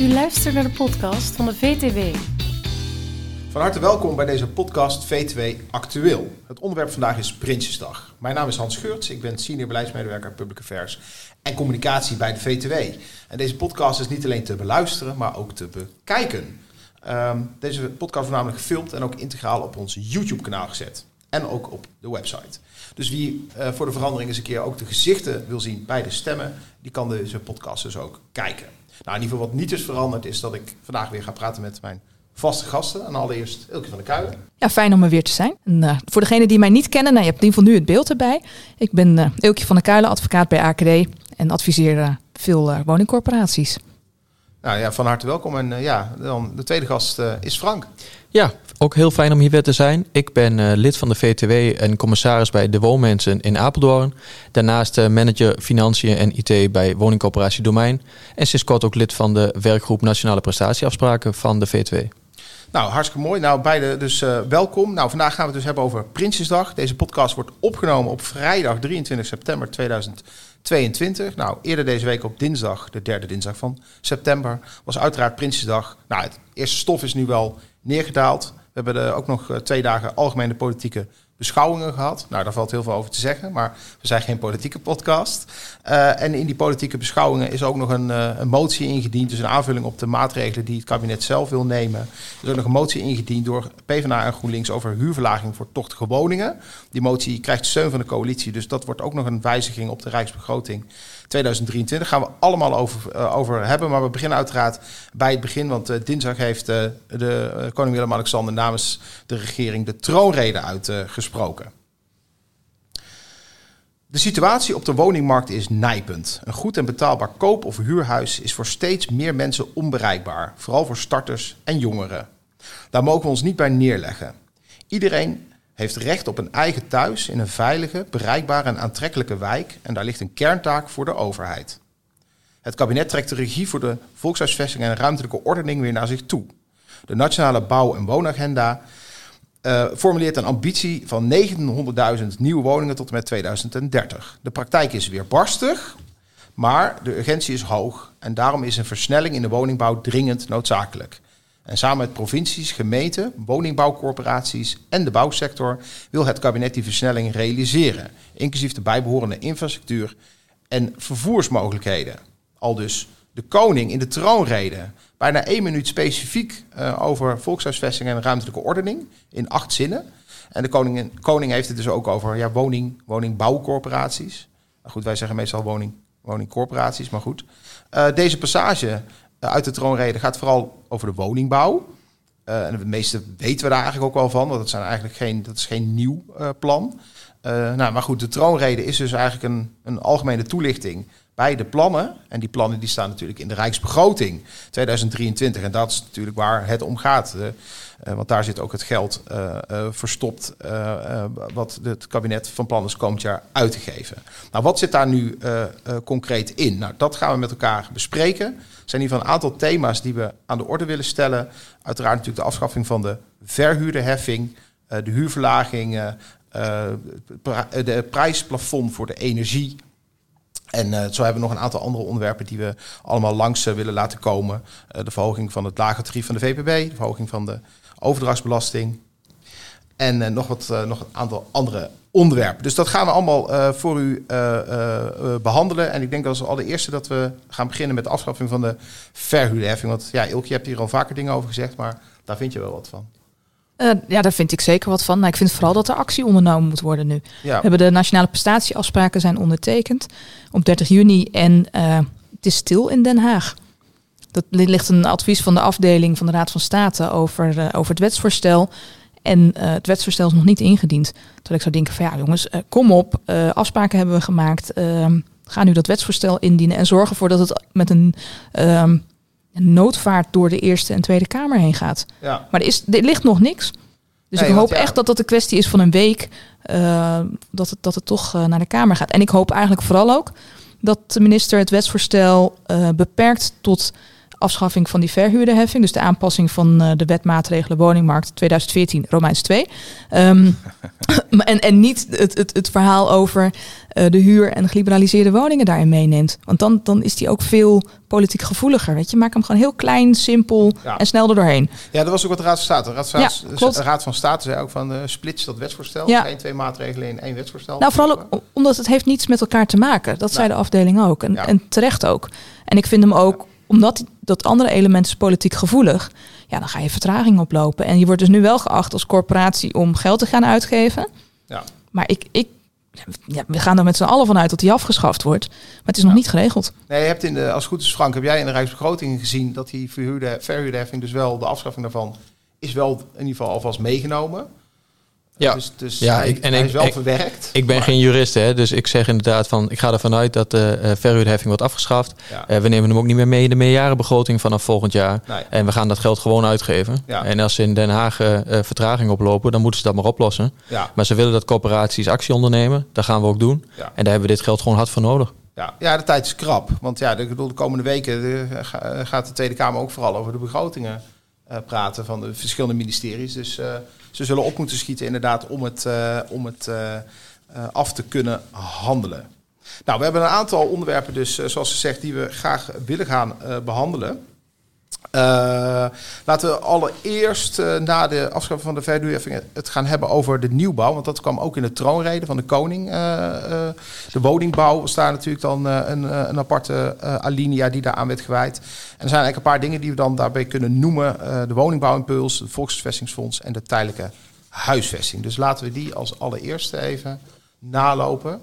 U luistert naar de podcast van de VTW. Van harte welkom bij deze podcast VTW Actueel. Het onderwerp vandaag is Prinsjesdag. Mijn naam is Hans Geurts, ik ben senior beleidsmedewerker Public Affairs en Communicatie bij de VTW. En deze podcast is niet alleen te beluisteren, maar ook te bekijken. Ehm, deze podcast wordt namelijk gefilmd en ook integraal op ons YouTube-kanaal gezet. En ook op de website. Dus wie uh, voor de verandering eens een keer ook de gezichten wil zien bij de stemmen, die kan deze podcast dus ook kijken. Nou, in ieder geval wat niet is veranderd is dat ik vandaag weer ga praten met mijn vaste gasten. En allereerst Ilke van der Kuilen. Ja, fijn om er weer te zijn. En, uh, voor degenen die mij niet kennen, nou, je hebt in ieder geval nu het beeld erbij. Ik ben uh, Ilke van der Kuilen, advocaat bij AKD en adviseer uh, veel woningcorporaties. Nou ja, van harte welkom. En ja, dan de tweede gast is Frank. Ja, ook heel fijn om hier weer te zijn. Ik ben uh, lid van de VTW en commissaris bij de Woonmensen in Apeldoorn. Daarnaast manager financiën en IT bij woningcorporatie Domein. En sinds kort ook lid van de werkgroep Nationale Prestatieafspraken van de VTW. Nou, hartstikke mooi. Nou, beide dus uh, welkom. Nou, vandaag gaan we het dus hebben over Prinsjesdag. Deze podcast wordt opgenomen op vrijdag 23 september 2022. Nou, eerder deze week op dinsdag, de derde dinsdag van september, was uiteraard Prinsjesdag. Nou, het eerste stof is nu wel neergedaald. We hebben er ook nog twee dagen algemene politieke beschouwingen gehad. Nou, daar valt heel veel over te zeggen, maar we zijn geen politieke podcast. Uh, en in die politieke beschouwingen is ook nog een, uh, een, motie ingediend, dus een aanvulling op de maatregelen die het kabinet zelf wil nemen. Er is ook nog een motie ingediend door PvdA en GroenLinks over huurverlaging voor tochtige woningen. Die motie krijgt steun van de coalitie, dus dat wordt ook nog een wijziging op de rijksbegroting 2023. Gaan we allemaal over, uh, over hebben, maar we beginnen uiteraard bij het begin, want dinsdag heeft de koning Willem-Alexander namens de regering de troonrede uitgesproken gesproken. De situatie op de woningmarkt is nijpend. Een goed en betaalbaar koop- of huurhuis is voor steeds meer mensen onbereikbaar, vooral voor starters en jongeren. Daar mogen we ons niet bij neerleggen. Iedereen heeft recht op een eigen thuis in een veilige, bereikbare en aantrekkelijke wijk en daar ligt een kerntaak voor de overheid. Het kabinet trekt de regie voor de volkshuisvesting en ruimtelijke ordening weer naar zich toe. De Nationale Bouw- en Woonagenda uh, formuleert een ambitie van 900.000 nieuwe woningen tot en met 2030. De praktijk is weer barstig, maar de urgentie is hoog en daarom is een versnelling in de woningbouw dringend noodzakelijk. En samen met provincies, gemeenten, woningbouwcorporaties en de bouwsector wil het kabinet die versnelling realiseren, inclusief de bijbehorende infrastructuur en vervoersmogelijkheden. Al dus de koning in de troonrede bijna één minuut specifiek uh, over volkshuisvesting en ruimtelijke ordening in acht zinnen. En de koning, koning heeft het dus ook over ja, woning, woningbouwcorporaties. Nou goed, wij zeggen meestal woning, woningcorporaties, maar goed. Uh, deze passage uh, uit de troonrede gaat vooral over de woningbouw. en het meeste weten we daar eigenlijk ook wel van, want dat, zijn eigenlijk geen, dat is geen nieuw plan. nou, maar goed, de troonrede is dus eigenlijk een, een algemene toelichting bij de plannen. En die plannen die staan natuurlijk in de Rijksbegroting 2023. En dat is natuurlijk waar het om gaat. Uh, want daar zit ook het geld uh, verstopt wat het kabinet van plan is komend jaar uit te geven. Nou, wat zit daar nu concreet in? Nou, dat gaan we met elkaar bespreken. Er zijn hier van een aantal thema's die we aan de orde willen stellen. Uiteraard natuurlijk de afschaffing van de verhuurderheffing, de huurverlaging, de prijsplafond voor de energie. En uh, zo hebben we nog een aantal andere onderwerpen die we allemaal langs uh, willen laten komen. Uh, de verhoging van het lage tarief van de VPB, de verhoging van de overdrachtsbelasting. En nog, wat, nog een aantal andere onderwerpen. Dus dat gaan we allemaal voor u behandelen. En ik denk als allereerste dat we gaan beginnen met de afschaffing van de verhuurheffing. Want ja, Ilke, je hebt hier al vaker dingen over gezegd, maar daar vind je wel wat van. Uh, ja, daar vind ik zeker wat van. Nou, ik vind vooral dat er actie ondernomen moet worden nu. Ja. We hebben de nationale prestatieafspraken zijn ondertekend op 30 juni en uh, het is stil in Den Haag. Dat ligt een advies van de afdeling van de Raad van State over, uh, over het wetsvoorstel. En het wetsvoorstel is nog niet ingediend. Terwijl ik zou denken van ja jongens, kom op, afspraken hebben we gemaakt. Ehm, ga nu dat wetsvoorstel indienen en zorg ervoor dat het met een noodvaart door de Eerste en Tweede Kamer heen gaat. Ja. Maar er, is, er ligt nog niks. Dus ik hoop echt dat dat een kwestie is van een week. Uh, dat, het, dat het toch uh, naar de Kamer gaat. En ik hoop eigenlijk vooral ook dat de minister het wetsvoorstel uh, beperkt tot afschaffing van die verhuurderheffing, dus de aanpassing van uh, de wetmaatregelen woningmarkt 2014, Romeins 2. Um, en, en niet het, het, het verhaal over uh, de huur en geliberaliseerde woningen daarin meeneemt. Want dan, dan is die ook veel politiek gevoeliger. Weet je, maak hem gewoon heel klein, simpel en snel er doorheen. Ja, dat was ook wat de Raad van State. De Raad van, ja, de Raad van State zei ook van uh, splits dat wetsvoorstel. Ja. Geen twee maatregelen in één wetsvoorstel. Nou, vooral ook omdat het heeft niets met elkaar te maken. Dat zei de afdeling ook. En, en terecht ook. En ik vind hem ook omdat dat andere element is politiek gevoelig, ja, dan ga je vertraging oplopen. En je wordt dus nu wel geacht als corporatie om geld te gaan uitgeven. Ja. Maar ik, ik, ja, we gaan er met z'n allen vanuit dat die afgeschaft wordt. Maar het is nog niet geregeld. Nee, je hebt in de, als het goed is, Frank, heb jij in de Rijksbegroting gezien dat die verhuurde, verhuurdeheffing, dus wel de afschaffing daarvan, is wel in ieder geval alvast meegenomen. Ja, dus, dus ja hij, ik, en hij is wel verwerkt. Ik ben geen jurist, hè, dus ik zeg inderdaad van... ik ga ervan uit dat de uh, verhuurheffing wordt afgeschaft. Ja. Uh, we nemen hem ook niet meer mee in de meerjarenbegroting vanaf volgend jaar. Nee. En we gaan dat geld gewoon uitgeven. Ja. En als ze in Den Haag uh, vertraging oplopen, dan moeten ze dat maar oplossen. Ja. Maar ze willen dat corporaties actie ondernemen. Dat gaan we ook doen. En daar hebben we dit geld gewoon hard voor nodig. Ja, ja de tijd is krap. Want ja, de, de komende weken gaat de Tweede Kamer ook vooral over de begrotingen praten... van de verschillende ministeries. Dus ze zullen op moeten schieten inderdaad om het, uh, om het af te kunnen handelen. Nou, we hebben een aantal onderwerpen dus, zoals ze zegt, die we graag willen gaan behandelen. Uh, laten we allereerst uh, na de afschaffing van de verhuurheffing het gaan hebben over de nieuwbouw. Want dat kwam ook in de troonrede van de koning. Uh, de woningbouw was daar natuurlijk dan een, een, aparte alinea die daaraan werd gewijd. En er zijn eigenlijk een paar dingen die we dan daarbij kunnen noemen. de woningbouwimpuls, het Volksvestingsfonds en de tijdelijke huisvesting. Dus laten we die als allereerste even nalopen.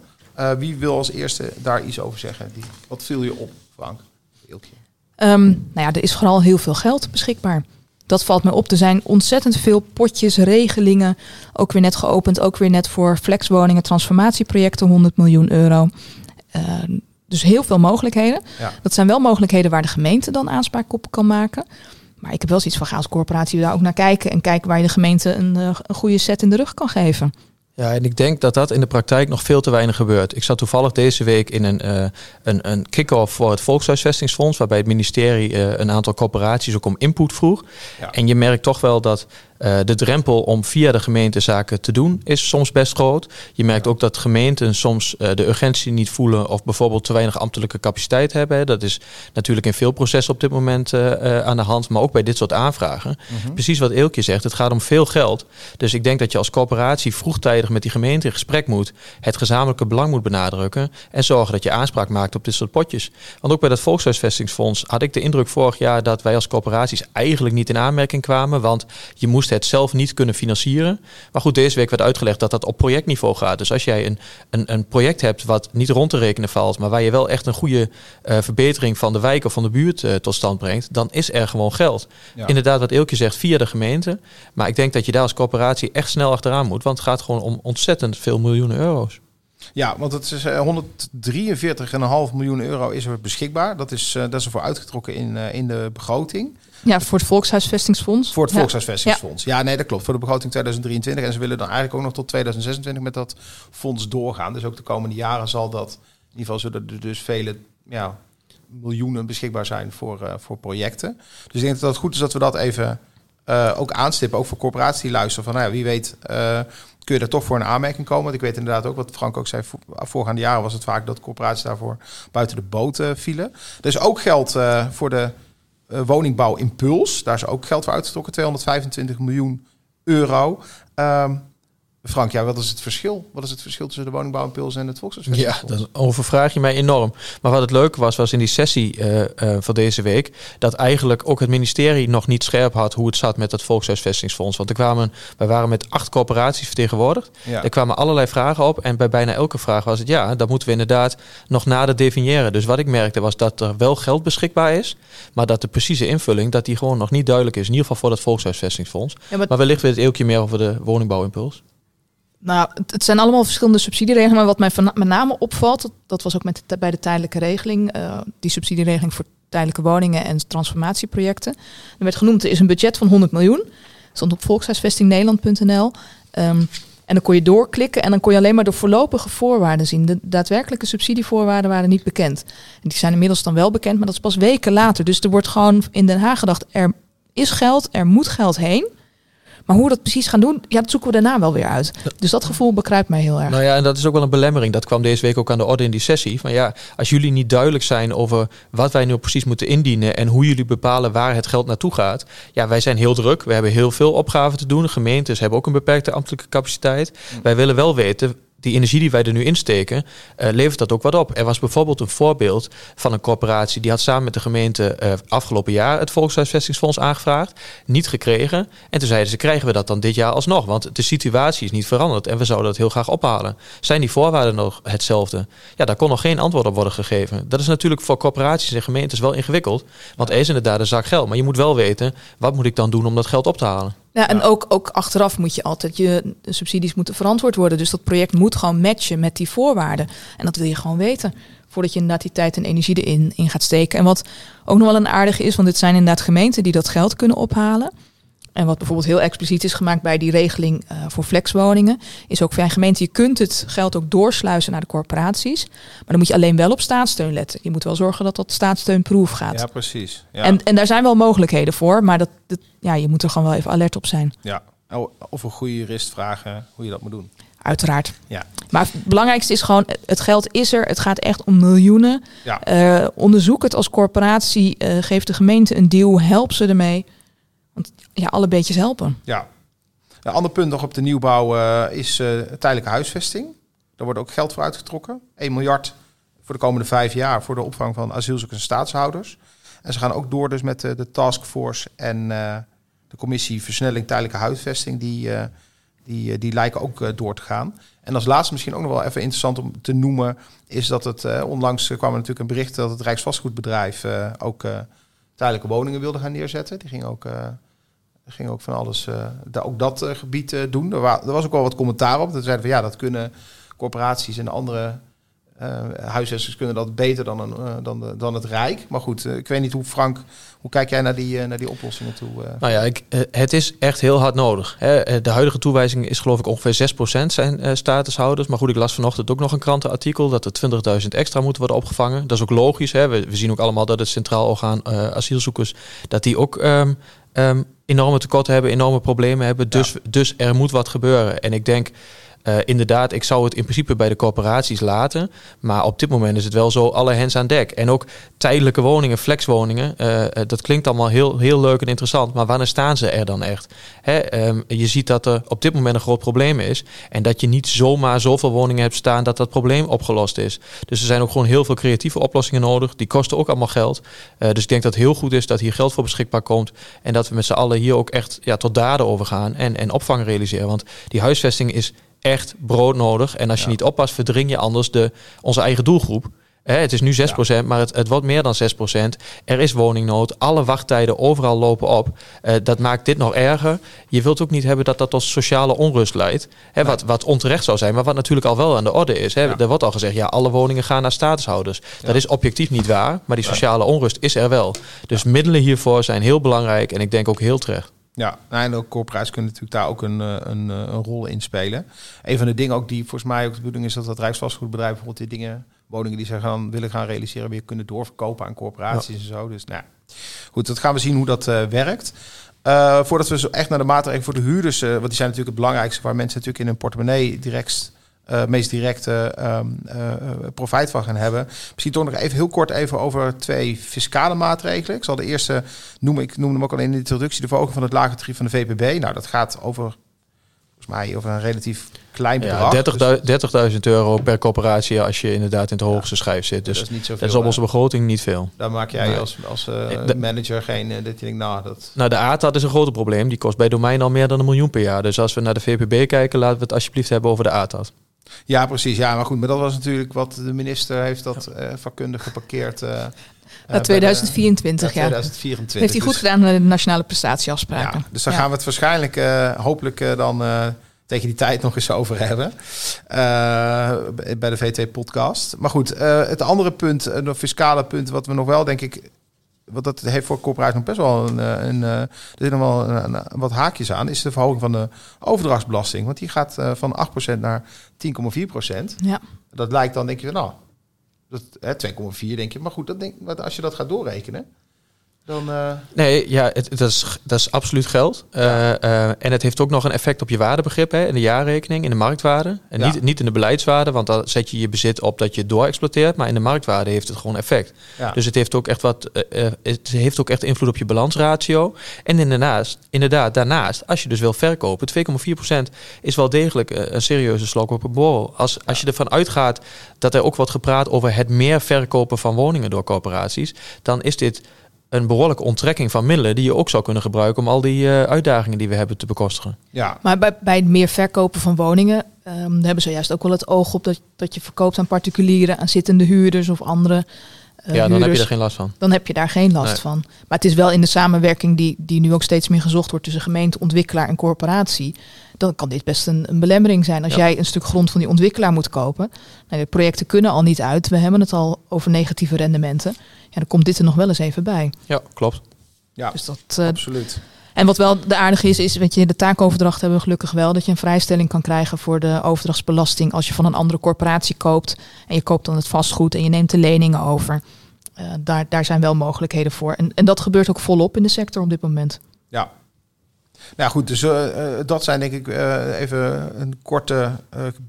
wie wil als eerste daar iets over zeggen? Wat viel je op, Frank? Eeltje. Um, nou ja, er is vooral heel veel geld beschikbaar. Dat valt mij op. Er zijn ontzettend veel potjes, regelingen. Ook weer net geopend. Ook weer net voor flexwoningen, transformatieprojecten, 100 miljoen euro. Uh, dus heel veel mogelijkheden. Ja. Dat zijn wel mogelijkheden waar de gemeente dan aanspraak op kan maken. Maar ik heb wel zoiets van ga als corporatie daar ook naar kijken. En kijken waar je de gemeente een, eh, een goede set in de rug kan geven. Ja, en ik denk dat dat in de praktijk nog veel te weinig gebeurt. Ik zat toevallig deze week in een, uh, een, een kick-off voor het Volkshuisvestingsfonds, waarbij het ministerie uh, een aantal corporaties ook om input vroeg. Ja. En je merkt toch wel dat uh, de drempel om via de gemeente zaken te doen is soms best groot. Je merkt ook dat gemeenten soms uh, de urgentie niet voelen of bijvoorbeeld te weinig ambtelijke capaciteit hebben. Dat is natuurlijk in veel processen op dit moment uh, aan de hand, maar ook bij dit soort aanvragen. -hmm. Precies wat Eelkje zegt, het gaat om veel geld. Dus ik denk dat je als corporatie vroegtijdig met die gemeente in gesprek moet, het gezamenlijke belang moet benadrukken en zorgen dat je aanspraak maakt op dit soort potjes. Want ook bij dat Volkshuisvestingsfonds had ik de indruk vorig jaar dat wij als corporaties eigenlijk niet in aanmerking kwamen, want je moest het zelf niet kunnen financieren. Maar goed, deze week werd uitgelegd dat dat op projectniveau gaat. Dus als jij een, een, een project hebt wat niet rond te rekenen valt, maar waar je wel echt een goede uh, verbetering van de wijk of van de buurt uh, tot stand brengt, dan is er gewoon geld. Ja. Inderdaad, wat Eelkje zegt, via de gemeente. Maar ik denk dat je daar als corporatie echt snel achteraan moet, want het gaat gewoon om ontzettend veel miljoenen euro's. Ja, want het is 143,5 miljoen euro is er beschikbaar. Dat is, uh, dat is ervoor uitgetrokken in, uh, in de begroting. Ja, voor het Volkshuisvestingsfonds. Voor het ja. Volkshuisvestingsfonds. Ja. ja, nee, dat klopt. Voor de begroting 2023. En ze willen dan eigenlijk ook nog tot 2026 met dat fonds doorgaan. Dus ook de komende jaren zal dat, in ieder geval zullen er dus vele ja, miljoenen beschikbaar zijn voor, uh, voor projecten. Dus ik denk dat het goed is dat we dat even uh, ook aanstippen. Ook voor corporaties die luisteren van, nou ja, wie weet... Uh, kun je er toch voor een aanmerking komen. Want ik weet inderdaad ook, wat Frank ook zei, voorgaande jaren was het vaak dat corporaties daarvoor buiten de boot vielen. Er is ook geld uh, voor de uh, woningbouw Impuls. Daar is ook geld voor uitgetrokken, 225 miljoen euro. Um, Frank, ja, wat is het verschil? Wat is het verschil tussen de woningbouwimpuls en het volkshuisvesting? Ja, dat overvraag je mij enorm. Maar wat het leuke was, was in die sessie uh, uh, van deze week... dat eigenlijk ook het ministerie nog niet scherp had... hoe het zat met het volkshuisvestingsfonds. Want er kwamen, wij waren met acht corporaties vertegenwoordigd. Ja. Er kwamen allerlei vragen op. En bij bijna elke vraag was het... ja, dat moeten we inderdaad nog nader definiëren. Dus wat ik merkte was dat er wel geld beschikbaar is... maar dat de precieze invulling... dat die gewoon nog niet duidelijk is. In ieder geval voor het volkshuisvestingsfonds. Ja, maar... maar wellicht weer het eeuwtje meer over de woningbouwimpuls. Nou, het, zijn allemaal verschillende subsidieregelingen. Maar wat mij met name opvalt, dat, was ook met bij de tijdelijke regeling, uh, die subsidieregeling voor tijdelijke woningen en transformatieprojecten. Er werd genoemd, er is een budget van 100 miljoen. stond op volkshuisvestingnederland.nl. Um, En dan kon je doorklikken en dan kon je alleen maar de voorlopige voorwaarden zien. De daadwerkelijke subsidievoorwaarden waren niet bekend. En die zijn inmiddels dan wel bekend, maar dat is pas weken later. Dus er wordt gewoon in Den Haag gedacht, er is geld, er moet geld heen. Maar hoe we dat precies gaan doen, ja, dat zoeken we daarna wel weer uit. Dus dat gevoel bekruipt mij heel erg. Nou ja, en dat is ook wel een belemmering. Dat kwam deze week ook aan de orde in die sessie. Van ja, als jullie niet duidelijk zijn over wat wij nu precies moeten indienen en hoe jullie bepalen waar het geld naartoe gaat. Ja, wij zijn heel druk. We hebben heel veel opgaven te doen. Gemeentes hebben ook een beperkte ambtelijke capaciteit. Wij willen wel weten die energie die wij er nu insteken, uh, levert dat ook wat op. Er was bijvoorbeeld een voorbeeld van een corporatie die had samen met de gemeente uh, afgelopen jaar het Volkshuisvestingsfonds aangevraagd, niet gekregen. En toen zeiden ze, krijgen we dat dan dit jaar alsnog? Want de situatie is niet veranderd en we zouden dat heel graag ophalen. Zijn die voorwaarden nog hetzelfde? Ja, daar kon nog geen antwoord op worden gegeven. Dat is natuurlijk voor corporaties en gemeentes wel ingewikkeld, want er is inderdaad een zak geld. Maar je moet wel weten, wat moet ik dan doen om dat geld op te halen? Ja, en Ook, ook achteraf moet je altijd je subsidies moeten verantwoord worden. Dus dat project moet gewoon matchen met die voorwaarden. En dat wil je gewoon weten. Voordat je inderdaad die tijd en energie erin in gaat steken. En wat ook nog wel een aardige is, want dit zijn inderdaad gemeenten die dat geld kunnen ophalen. En wat bijvoorbeeld heel expliciet is gemaakt bij die regeling uh, voor flexwoningen, is ook een gemeente, je kunt het geld ook doorsluizen naar de corporaties. Maar dan moet je alleen wel op staatssteun letten. Je moet wel zorgen dat dat staatssteunproef gaat. Ja, precies. Ja. En, en daar zijn wel mogelijkheden voor, maar dat, dat, ja, je moet er gewoon wel even alert op zijn. Ja, of een goede jurist vragen hoe je dat moet doen. Uiteraard. Ja. Maar het belangrijkste is gewoon, het geld is er. Het gaat echt om miljoenen. Ja. Uh, onderzoek het als corporatie. Uh, geef de gemeente een deal. Help ze ermee. Want ja, alle beetjes helpen. Ja. Een ander punt nog op de nieuwbouw uh, is uh, tijdelijke huisvesting. Daar wordt ook geld voor uitgetrokken. 1 miljard voor de komende vijf jaar voor de opvang van asielzoekers en staatshouders. En ze gaan ook door dus met de, de taskforce en de commissie versnelling tijdelijke huisvesting. Die, die, die lijken ook door te gaan. En als laatste misschien ook nog wel even interessant om te noemen... is dat het onlangs kwam er natuurlijk een bericht dat het Rijksvastgoedbedrijf ook tijdelijke woningen wilde gaan neerzetten. Die ging ook ging ook van alles, uh, ook dat uh, gebied uh, doen. Er, wa was ook wel wat commentaar op. Dat zeiden van ja, dat kunnen corporaties en andere huisvesters kunnen dat beter dan, een, dan, dan het Rijk. Maar goed, ik weet niet hoe Frank, hoe kijk jij naar die, naar die oplossingen toe? Nou ja, ik, het is echt heel hard nodig. Hè. De huidige toewijzing is geloof ik ongeveer 6% zijn statushouders. Maar goed, ik las vanochtend ook nog een krantenartikel dat er 20.000 extra moeten worden opgevangen. Dat is ook logisch. Hè. We, zien ook allemaal dat het Centraal Orgaan asielzoekers, dat die ook... Um, um, enorme tekorten hebben, enorme problemen hebben. Dus, dus er moet wat gebeuren. En ik denk, uh, inderdaad, ik zou het in principe bij de corporaties laten. Maar op dit moment is het wel zo alle hens aan dek. En ook tijdelijke woningen, flexwoningen. Uh, dat klinkt allemaal heel, heel leuk en interessant. Maar wanneer staan ze er dan echt? Hè, um, je ziet dat er op dit moment een groot probleem is. En dat je niet zomaar zoveel woningen hebt staan dat dat probleem opgelost is. Dus er zijn ook gewoon heel veel creatieve oplossingen nodig. Die kosten ook allemaal geld. Dus ik denk dat het heel goed is dat hier geld voor beschikbaar komt. En dat we met z'n allen hier ook echt ja, tot daden over gaan. En, en opvang realiseren. Want die huisvesting is echt brood nodig. En als je niet oppast, verdring je anders de, onze eigen doelgroep. het is nu 6%, maar het, het wordt meer dan 6%. Er is woningnood. Alle wachttijden overal lopen op. Uh, dat maakt dit nog erger. Je wilt ook niet hebben dat dat tot sociale onrust leidt. wat, wat onterecht zou zijn, maar wat natuurlijk al wel aan de orde is. Er wordt al gezegd, ja, alle woningen gaan naar statushouders. Dat is objectief niet waar, maar die sociale onrust is er wel. Dus middelen hiervoor zijn heel belangrijk en ik denk ook heel terecht. Ja, nou, en ook corporaties kunnen natuurlijk daar ook een, eh, een, eh, een, rol in spelen. Een van de dingen ook die volgens mij ook de bedoeling is dat het Rijksvastgoedbedrijf bijvoorbeeld die dingen, woningen die ze gaan, willen gaan realiseren, weer kunnen doorverkopen aan corporaties en zo. Dus nou, goed, dat gaan we zien hoe dat uh, werkt. Uh, voordat we zo echt naar de maatregelen voor de huurders, uh, want die zijn natuurlijk het belangrijkste, waar mensen natuurlijk in hun portemonnee direct uh, meest directe um, uh, profijt van gaan hebben. Misschien toch nog even heel kort even over twee fiscale maatregelen. Ik zal de eerste noemen, ik noemde hem ook al in de introductie, de verhoging van het lage tarief van de VPB. Nou, dat gaat over, volgens mij, over een relatief klein bedrag. Ja, 30.000 30 euro per corporatie als je inderdaad in de hoogste ja, schijf zit. Dus dat is, dat is op onze begroting niet veel. Daar maak jij nee. als, als uh, manager geen, uh, dat je denkt, nou dat... Nou, de ATAD is een groot probleem. Die kost bij domein al meer dan een miljoen per jaar. Dus als we naar de VPB kijken, laten we het alsjeblieft hebben over de ATAD. Ja, precies. Ja, maar goed, maar dat was natuurlijk wat de minister heeft dat uh, vakkundig geparkeerd. Uh, naar 2024, ja. 2024. Heeft hij goed dus, gedaan met de nationale prestatieafspraken. Ja, dus daar ja. gaan we het waarschijnlijk, uh, hopelijk dan tegen die tijd nog eens over hebben. bij de VT-podcast. Maar goed, het andere punt, een fiscale punt, wat we nog wel, denk ik, want dat heeft voor corporaties nog best wel een, eh, een, er zitten nog wel een, wat haakjes aan, is de verhoging van de overdrachtsbelasting. Want die gaat van 8% naar 10,4%. Ja. Dat lijkt dan, denk je, nou, 2,4 denk je. Maar goed, dat denk, als je dat gaat doorrekenen, dan... Uh... Nee, ja, het, dat, is, dat is absoluut geld. Uh, uh, en het heeft ook nog een effect op je waardebegrip hè, in de jaarrekening, in de marktwaarde. En niet, niet in de beleidswaarde, want dan zet je je bezit op dat je doorexploiteert. Maar in de marktwaarde heeft het gewoon effect. Ja. Dus het heeft ook echt wat, het heeft ook echt invloed op je balansratio. En inderdaad, inderdaad, daarnaast, als je dus wil verkopen, 2,4% is wel degelijk een serieuze slok op een borrel. Als, als je ervan uitgaat dat er ook wordt gepraat over het meer verkopen van woningen door corporaties, dan is dit een behoorlijke onttrekking van middelen die je ook zou kunnen gebruiken om al die uh, uitdagingen die we hebben te bekostigen. Ja. Maar bij, bij het meer verkopen van woningen um, hebben ze juist ook wel het oog op dat, dat je verkoopt aan particulieren, aan zittende huurders of andere. Uh, ja, dan heb je er geen last van. Dan heb je daar geen last van. Maar het is wel in de samenwerking die, die nu ook steeds meer gezocht wordt tussen gemeente, ontwikkelaar en corporatie. Dan kan dit best een, een belemmering zijn. Als jij een stuk grond van die ontwikkelaar moet kopen. Nou, de projecten kunnen al niet uit. We hebben het al over negatieve rendementen ja, dan komt dit er nog wel eens even bij. Ja, klopt. Ja, dus dat, uh, absoluut. En wat wel de aardige is, is weet je, de taakoverdracht hebben we gelukkig wel. Dat je een vrijstelling kan krijgen voor de overdrachtsbelasting als je van een andere corporatie koopt. En je koopt dan het vastgoed en je neemt de leningen over. Uh, daar, daar zijn wel mogelijkheden voor. En, en dat gebeurt ook volop in de sector op dit moment. Ja, nou goed, dus uh, dat zijn denk ik uh, even een korte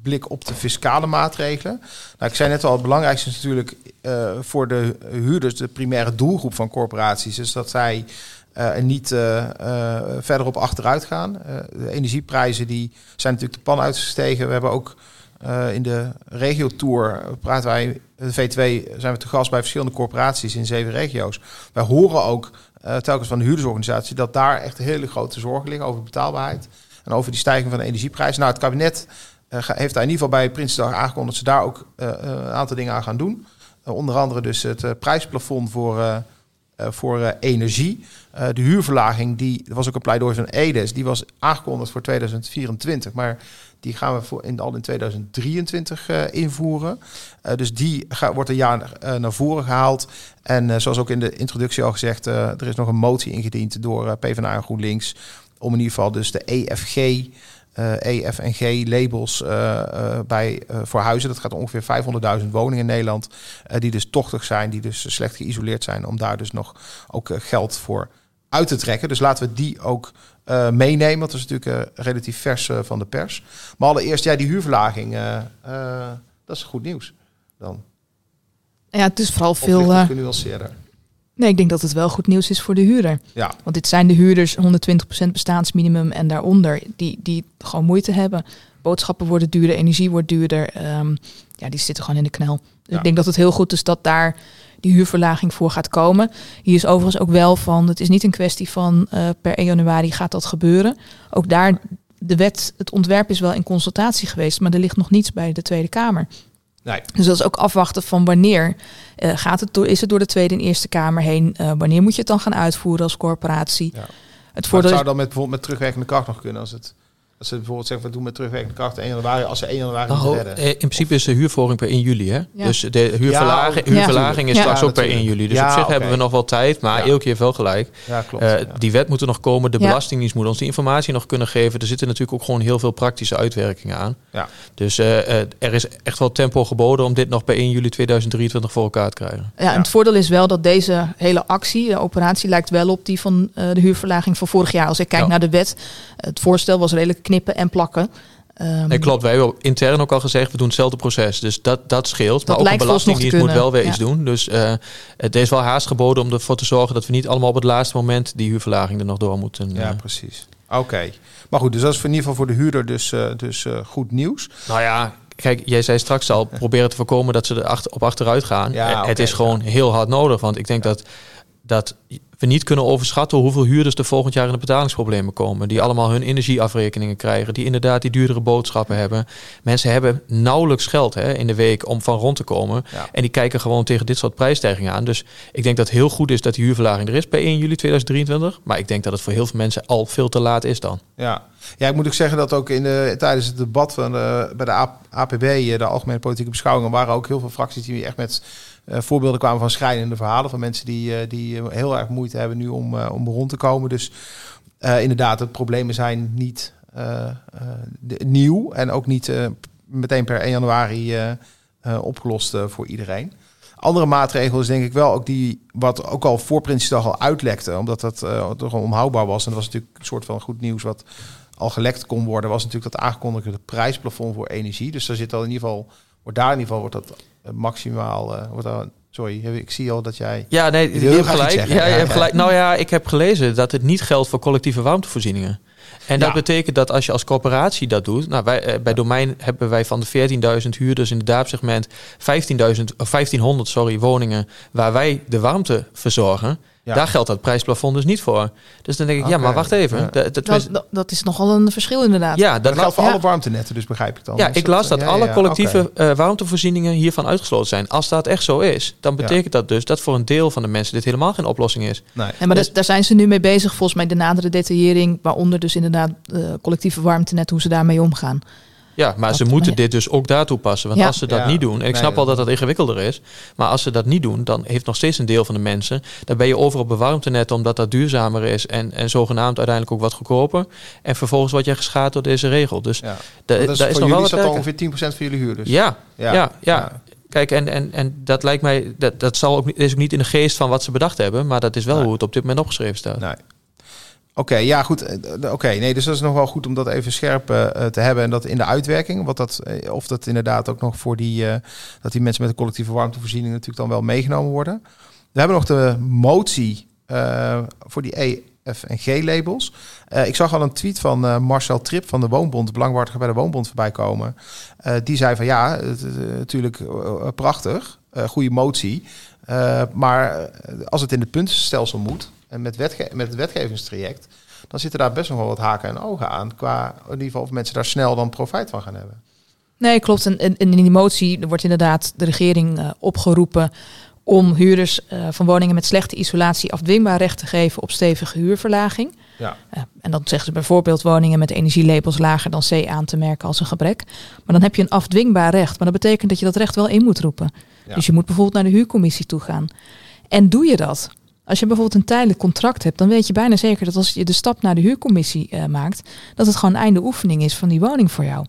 blik op de fiscale maatregelen. Nou, ik zei net al, het belangrijkste is natuurlijk voor de huurders de primaire doelgroep van corporaties. Dus dat zij niet verder op achteruit gaan. de energieprijzen die zijn natuurlijk de pan uitgestegen. We hebben ook in de regio-tour praten wij, de V2, zijn we te gast bij verschillende corporaties in zeven regio's. Wij horen ook uh, telkens van de huurdersorganisatie, dat daar echt hele grote zorgen liggen over betaalbaarheid en over die stijging van de energieprijzen. Nou, het kabinet uh, heeft daar in ieder geval bij Prinsdag aangekondigd dat ze daar ook uh, een aantal dingen aan gaan doen. onder andere dus het prijsplafond voor, voor energie. de huurverlaging, die, was ook een pleidooi van EDES, die was aangekondigd voor 2024. Maar die gaan we voor in, al in 2023 uh, eh, invoeren. Dus die wordt een jaar naar voren gehaald. En zoals ook in de introductie al gezegd, er is nog een motie ingediend door PvdA en GroenLinks. Om in ieder geval dus de EFG, EF en G labels bij, voor huizen. Dat gaat ongeveer 500.000 woningen in Nederland. die dus tochtig zijn, die dus slecht geïsoleerd zijn. Om daar dus nog ook geld voor uit te trekken. Dus laten we die ook uh, meenemen. Want dat is natuurlijk uh, relatief vers uh, van de pers. Maar allereerst, ja, die huurverlaging, dat is goed nieuws dan. Ja, het is vooral veel... Uh, nee, ik denk dat het wel goed nieuws is voor de huurder. Ja. Want dit zijn de huurders 120% bestaansminimum en daaronder die, die gewoon moeite hebben. Boodschappen worden duurder, energie wordt duurder. Um, ja, die zitten gewoon in de knel. Dus ja. ik denk dat het heel goed is dat daar die huurverlaging voor gaat komen. Hier is overigens ook wel van, het is niet een kwestie van uh, per 1 januari gaat dat gebeuren. Ook daar, de wet, het ontwerp is wel in consultatie geweest, maar er ligt nog niets bij de Tweede Kamer. Nee. Dus dat is ook afwachten van wanneer uh, gaat het door, is het door de Tweede en Eerste Kamer heen? Uh, wanneer moet je het dan gaan uitvoeren als corporatie? Ja. Het, voordeel het zou dan met bijvoorbeeld met terugwerkende kracht nog kunnen als het als ze bijvoorbeeld zeggen, we doen met terugwerkende kracht 1 januari, als ze 1 januari nou, redden. Eh, in principe is de huurvorming per 1 juli. Hè? Ja. Dus de huurverlaging, ja, huurverlaging is straks ook per 1 juli. Dus op zich okay. hebben we nog wel tijd, maar elke keer wel gelijk. Ja, klopt, uh, die wet moet er nog komen, de Belastingdienst moet ons die informatie nog kunnen geven. Er zitten natuurlijk ook gewoon heel veel praktische uitwerkingen aan. Ja. Dus uh, er is echt wel tempo geboden om dit nog bij 1 juli 2023 voor elkaar te krijgen. Ja, en het voordeel is wel dat deze hele actie, de operatie, lijkt wel op die van de huurverlaging van vorig jaar. Als ik kijk naar de wet, het voorstel was redelijk knippen en plakken. Um, nee, klopt. Wij hebben intern ook al gezegd, we doen hetzelfde proces. Dus dat, dat scheelt. Dat maar ook een belastingdienst moet wel weer iets doen. Dus uh, het is wel haast geboden om ervoor te zorgen dat we niet allemaal op het laatste moment die huurverlaging er nog door moeten. Ja, uh. precies. Oké. Maar goed, dus dat is in ieder geval voor de huurder dus, uh, dus goed nieuws. Nou ja, Kijk, jij zei straks al, proberen te voorkomen dat ze er achter, op achteruit gaan. Ja, okay, het is gewoon ja. heel hard nodig. Want ik denk dat, dat we niet kunnen overschatten hoeveel huurders er volgend jaar in de betalingsproblemen komen. Die allemaal hun energieafrekeningen krijgen. Die inderdaad die duurdere boodschappen hebben. Mensen hebben nauwelijks geld hè, in de week om van rond te komen. Ja. En die kijken gewoon tegen dit soort prijsstijgingen aan. Dus ik denk dat het heel goed is dat die huurverlaging er is bij 1 juli 2023. Maar ik denk dat het voor heel veel mensen al veel te laat is dan. Ja, ja ik moet ook zeggen dat ook in de, tijdens het debat van de, bij de APB, de Algemene Politieke Beschouwingen, waren ook heel veel fracties die echt met voorbeelden kwamen van schrijnende verhalen van mensen die, die heel erg moeite hebben nu om, om rond te komen. Dus inderdaad, de problemen zijn niet nieuw en ook niet meteen per 1 januari opgelost voor iedereen. Andere maatregel is denk ik wel ook die, wat ook al voor Prinsjesdag al uitlekte, omdat dat toch onhoudbaar was. En dat was natuurlijk een soort van goed nieuws wat al gelekt kon worden, was natuurlijk dat aangekondigde prijsplafond voor energie. Dus daar zit al in ieder geval, wordt daar in ieder geval wordt dat eh, maximaal, uh, wordt daar, sorry, ik zie al dat jij. Ja, nee, je hebt gelijk. Ja, je hebt gelijk. Nou ja, ik heb gelezen dat het niet geldt voor collectieve warmtevoorzieningen. En dat betekent dat als je als corporatie dat doet, nou wij, eh, bij Domein hebben wij van de 14.000 huurders in het daapsegment 15.000 of 1500 sorry, woningen waar wij de warmte verzorgen. Daar geldt dat prijsplafond dus niet voor. Dus dan denk ik, ja, maar wacht even. dat, dat, is nogal een verschil inderdaad. Ja, dat, geldt voor alle warmtenetten, dus begrijp ik dan. Ja, ik las dat, alle collectieve uh, warmtevoorzieningen hiervan uitgesloten zijn. Als dat echt zo is, dan betekent dat dus dat voor een deel van de mensen dit helemaal geen oplossing is. Nee. maar dus, daar zijn ze nu mee bezig, volgens mij de nadere detaillering, waaronder dus inderdaad uh, collectieve warmtenet, hoe ze daarmee omgaan. Ja, maar ze moeten dit dus ook daar toepassen. Want als ze dat niet doen, en ik snap al dat dat ingewikkelder is, maar als ze dat niet doen, dan heeft nog steeds een deel van de mensen, dan ben je over op bewarmtenet omdat dat duurzamer is en, en zogenaamd uiteindelijk ook wat goedkoper. En vervolgens word je geschaad door deze regel. Dus ja. daar is, is nog wel wat dat ongeveer 10% van jullie huur dus. Ja, ja, ja. Kijk, en, en, en dat lijkt mij, dat, dat zal ook, is ook niet in de geest van wat ze bedacht hebben, maar dat is wel hoe het op dit moment opgeschreven staat. Nee. Oké, ja goed. Eh, oké, nee, dus dat is nog wel goed om dat even scherp uh, te hebben en dat in de uitwerking, wat dat, of dat inderdaad ook nog voor die, dat die mensen met de collectieve warmtevoorziening natuurlijk dan wel meegenomen worden. We hebben nog de motie voor die E, F en G labels. ik zag al een tweet van Marcel Trip van de Woonbond, belangwaardiger bij de Woonbond, voorbij komen. die zei van ja, natuurlijk prachtig, goede motie, maar als het in het puntenstelsel moet en met, wetge met het wetgevingstraject, dan zitten daar best nog wel wat haken en ogen aan. Qua in ieder geval of mensen daar snel dan profijt van gaan hebben. Nee, klopt. En, in die motie wordt inderdaad de regering uh, opgeroepen om huurders uh, van woningen met slechte isolatie afdwingbaar recht te geven op stevige huurverlaging. Ja. Uh, en dan zeggen ze bijvoorbeeld woningen met energielabels lager dan C aan te merken als een gebrek. Maar dan heb je een afdwingbaar recht. Maar dat betekent dat je dat recht wel in moet roepen. Ja. Dus je moet bijvoorbeeld naar de huurcommissie toe gaan. En doe je dat? Als je bijvoorbeeld een tijdelijk contract hebt, dan weet je bijna zeker dat als je de stap naar de huurcommissie uh, maakt, dat het gewoon einde oefening is van die woning voor jou.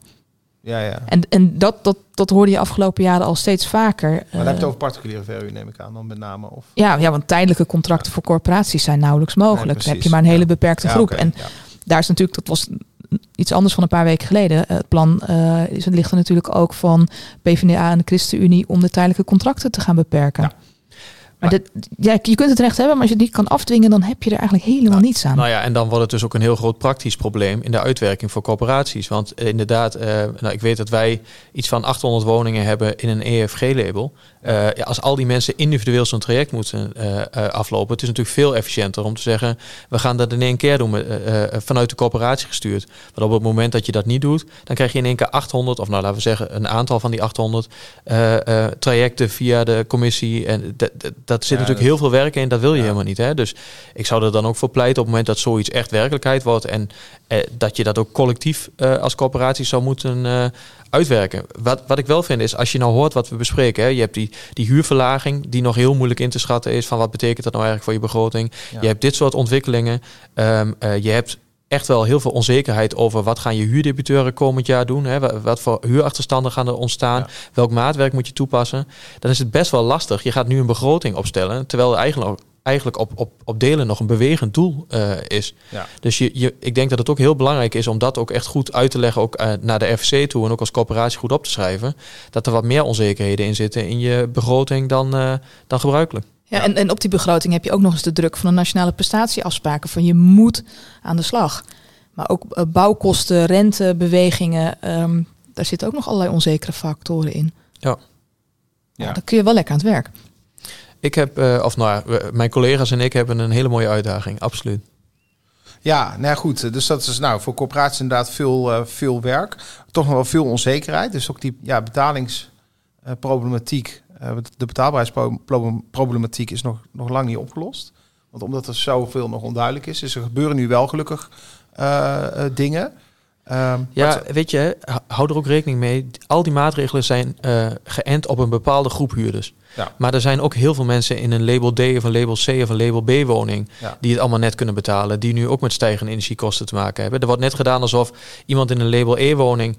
Ja, ja. En, en dat, dat, dat hoorde je afgelopen jaren al steeds vaker. Maar dan heb je het eh, over particuliere verhuur, neem ik aan, dan met name? Of? Ja, ja, want tijdelijke contracten voor corporaties zijn nauwelijks mogelijk. dan heb je maar een hele beperkte groep. en daar is natuurlijk, dat was iets anders van een paar weken geleden. Het plan uh, is, het ligt er natuurlijk ook van PvdA en de ChristenUnie om de tijdelijke contracten te gaan beperken. Maar, dit, ja, je kunt het recht hebben, maar als je het niet kan afdwingen, dan heb je er eigenlijk helemaal nou, niets aan. Nou ja, en dan wordt het dus ook een heel groot praktisch probleem in de uitwerking voor corporaties. Want eh, inderdaad, uh, nou, ik weet dat wij iets van 800 woningen hebben in een EFG-label. Uh, ja, als al die mensen individueel zo'n traject moeten aflopen, het is natuurlijk veel efficiënter om te zeggen, we gaan dat in één keer doen, vanuit de corporatie gestuurd. Maar op het moment dat je dat niet doet, dan krijg je in één keer 800, of nou laten we zeggen een aantal van die 800 trajecten via de commissie. En dat zit natuurlijk heel veel werk in, dat wil je helemaal niet. Hè? Dus ik zou er dan ook voor pleiten op het moment dat zoiets echt werkelijkheid wordt en eh, dat je dat ook collectief eh, als corporatie zou moeten uh, uitwerken. Wat, wat ik wel vind is, als je nou hoort wat we bespreken, hè, je hebt die, die huurverlaging die nog heel moeilijk in te schatten is van wat betekent dat nou eigenlijk voor je begroting. Je hebt dit soort ontwikkelingen. Um, je hebt echt wel heel veel onzekerheid over wat gaan je huurdebiteuren komend jaar doen. Hè? Wat voor huurachterstanden gaan er ontstaan? Welk maatwerk moet je toepassen? Dan is het best wel lastig. Je gaat nu een begroting opstellen, terwijl er eigenlijk, eigenlijk op, op, op delen nog een bewegend doel uh, is. Ja. Dus je, je, ik denk dat het ook heel belangrijk is om dat ook echt goed uit te leggen, ook uh, naar de FC toe en ook als coöperatie goed op te schrijven. Dat er wat meer onzekerheden in zitten in je begroting dan, uh, dan gebruikelijk. Ja, en, en op die begroting heb je ook nog eens de druk van de nationale prestatieafspraken van je moet aan de slag. Maar ook uh, bouwkosten, rentebewegingen, um, daar zitten ook nog allerlei onzekere factoren in. Ja. ja. dan kun je wel lekker aan het werk. Ik heb, uh, of nou, mijn collega's en ik hebben een hele mooie uitdaging, absoluut. Ja, nou ja, goed. Dus dat is nou voor corporaties inderdaad veel, uh, veel werk. Toch nog wel veel onzekerheid. Dus ook die ja, betalingsproblematiek de betaalbaarheidsproblematiek is nog, nog lang niet opgelost. Want omdat er zoveel nog onduidelijk is, is er gebeuren nu wel gelukkig uh, dingen. Ehm, ja, weet je, hou er ook rekening mee. Al die maatregelen zijn uh, geënt op een bepaalde groep huurders. Ja. Maar er zijn ook heel veel mensen in een label D of een label C of een label B woning die het allemaal net kunnen betalen, die nu ook met stijgende energiekosten te maken hebben. Er wordt net gedaan alsof iemand in een label E woning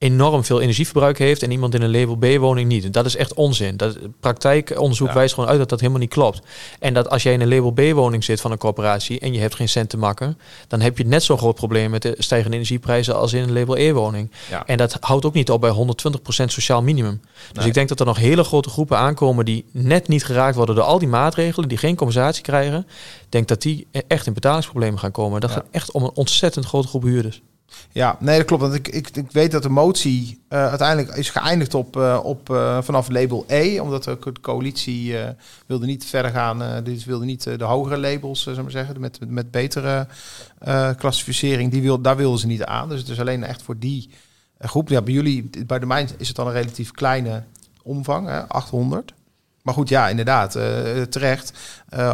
enorm veel energieverbruik heeft en iemand in een label B-woning niet. Dat is echt onzin. Dat praktijkonderzoek wijst gewoon uit dat dat helemaal niet klopt. En dat als jij in een label B-woning zit van een corporatie en je hebt geen cent te makken, dan heb je net zo'n groot probleem met de stijgende energieprijzen als in een label E-woning. En dat houdt ook niet op bij 120% sociaal minimum. Dus ik denk dat er nog hele grote groepen aankomen die net niet geraakt worden door al die maatregelen, die geen compensatie krijgen. Ik denk dat die echt in betalingsproblemen gaan komen. Dat gaat echt om een ontzettend grote groep huurders. Ja, nee, dat klopt. Want ik, ik, ik weet dat de motie uh, uiteindelijk is geëindigd op, uh, op uh, vanaf label E, omdat de, coalitie wilde niet verder gaan. dus wilde niet de hogere labels, maar zeggen, met, met betere klassificering. Die wil, daar wilden ze niet aan. Dus het is alleen echt voor die groep. Ja, bij jullie, bij de mijn is het dan een relatief kleine omvang, hè, 800. Maar goed, ja, inderdaad, terecht.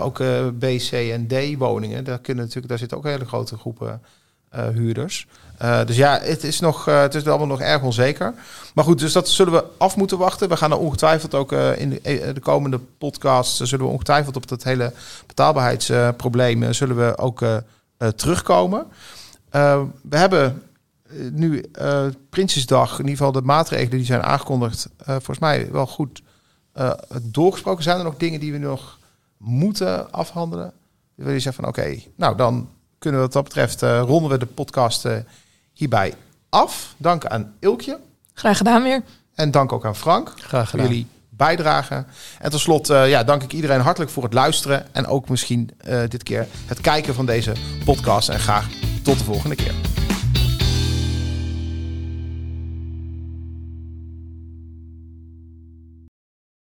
ook B, C en D woningen, daar, kunnen natuurlijk, daar zitten ook hele grote groepen huurders. Uh, dus ja, het is, nog, uh, het is allemaal nog erg onzeker. Maar goed, dus dat zullen we af moeten wachten. We gaan er ongetwijfeld ook uh, in de, de, komende podcast... zullen we ongetwijfeld op dat hele betaalbaarheidsprobleem... zullen we ook terugkomen. we hebben nu Prinsjesdag, in ieder geval de maatregelen die zijn aangekondigd... volgens mij wel goed doorgesproken. Zijn er nog dingen die we nog moeten afhandelen? Wil je zeggen van oké, nou dan kunnen we wat dat betreft... ronden we de podcast hierbij af. Dank aan Ilkje. Graag gedaan weer. En dank ook aan Frank. Graag gedaan. Voor jullie bijdrage. En tot slot uh, ja, dank ik iedereen hartelijk voor het luisteren. En ook misschien uh, dit keer het kijken van deze podcast. En graag tot de volgende keer.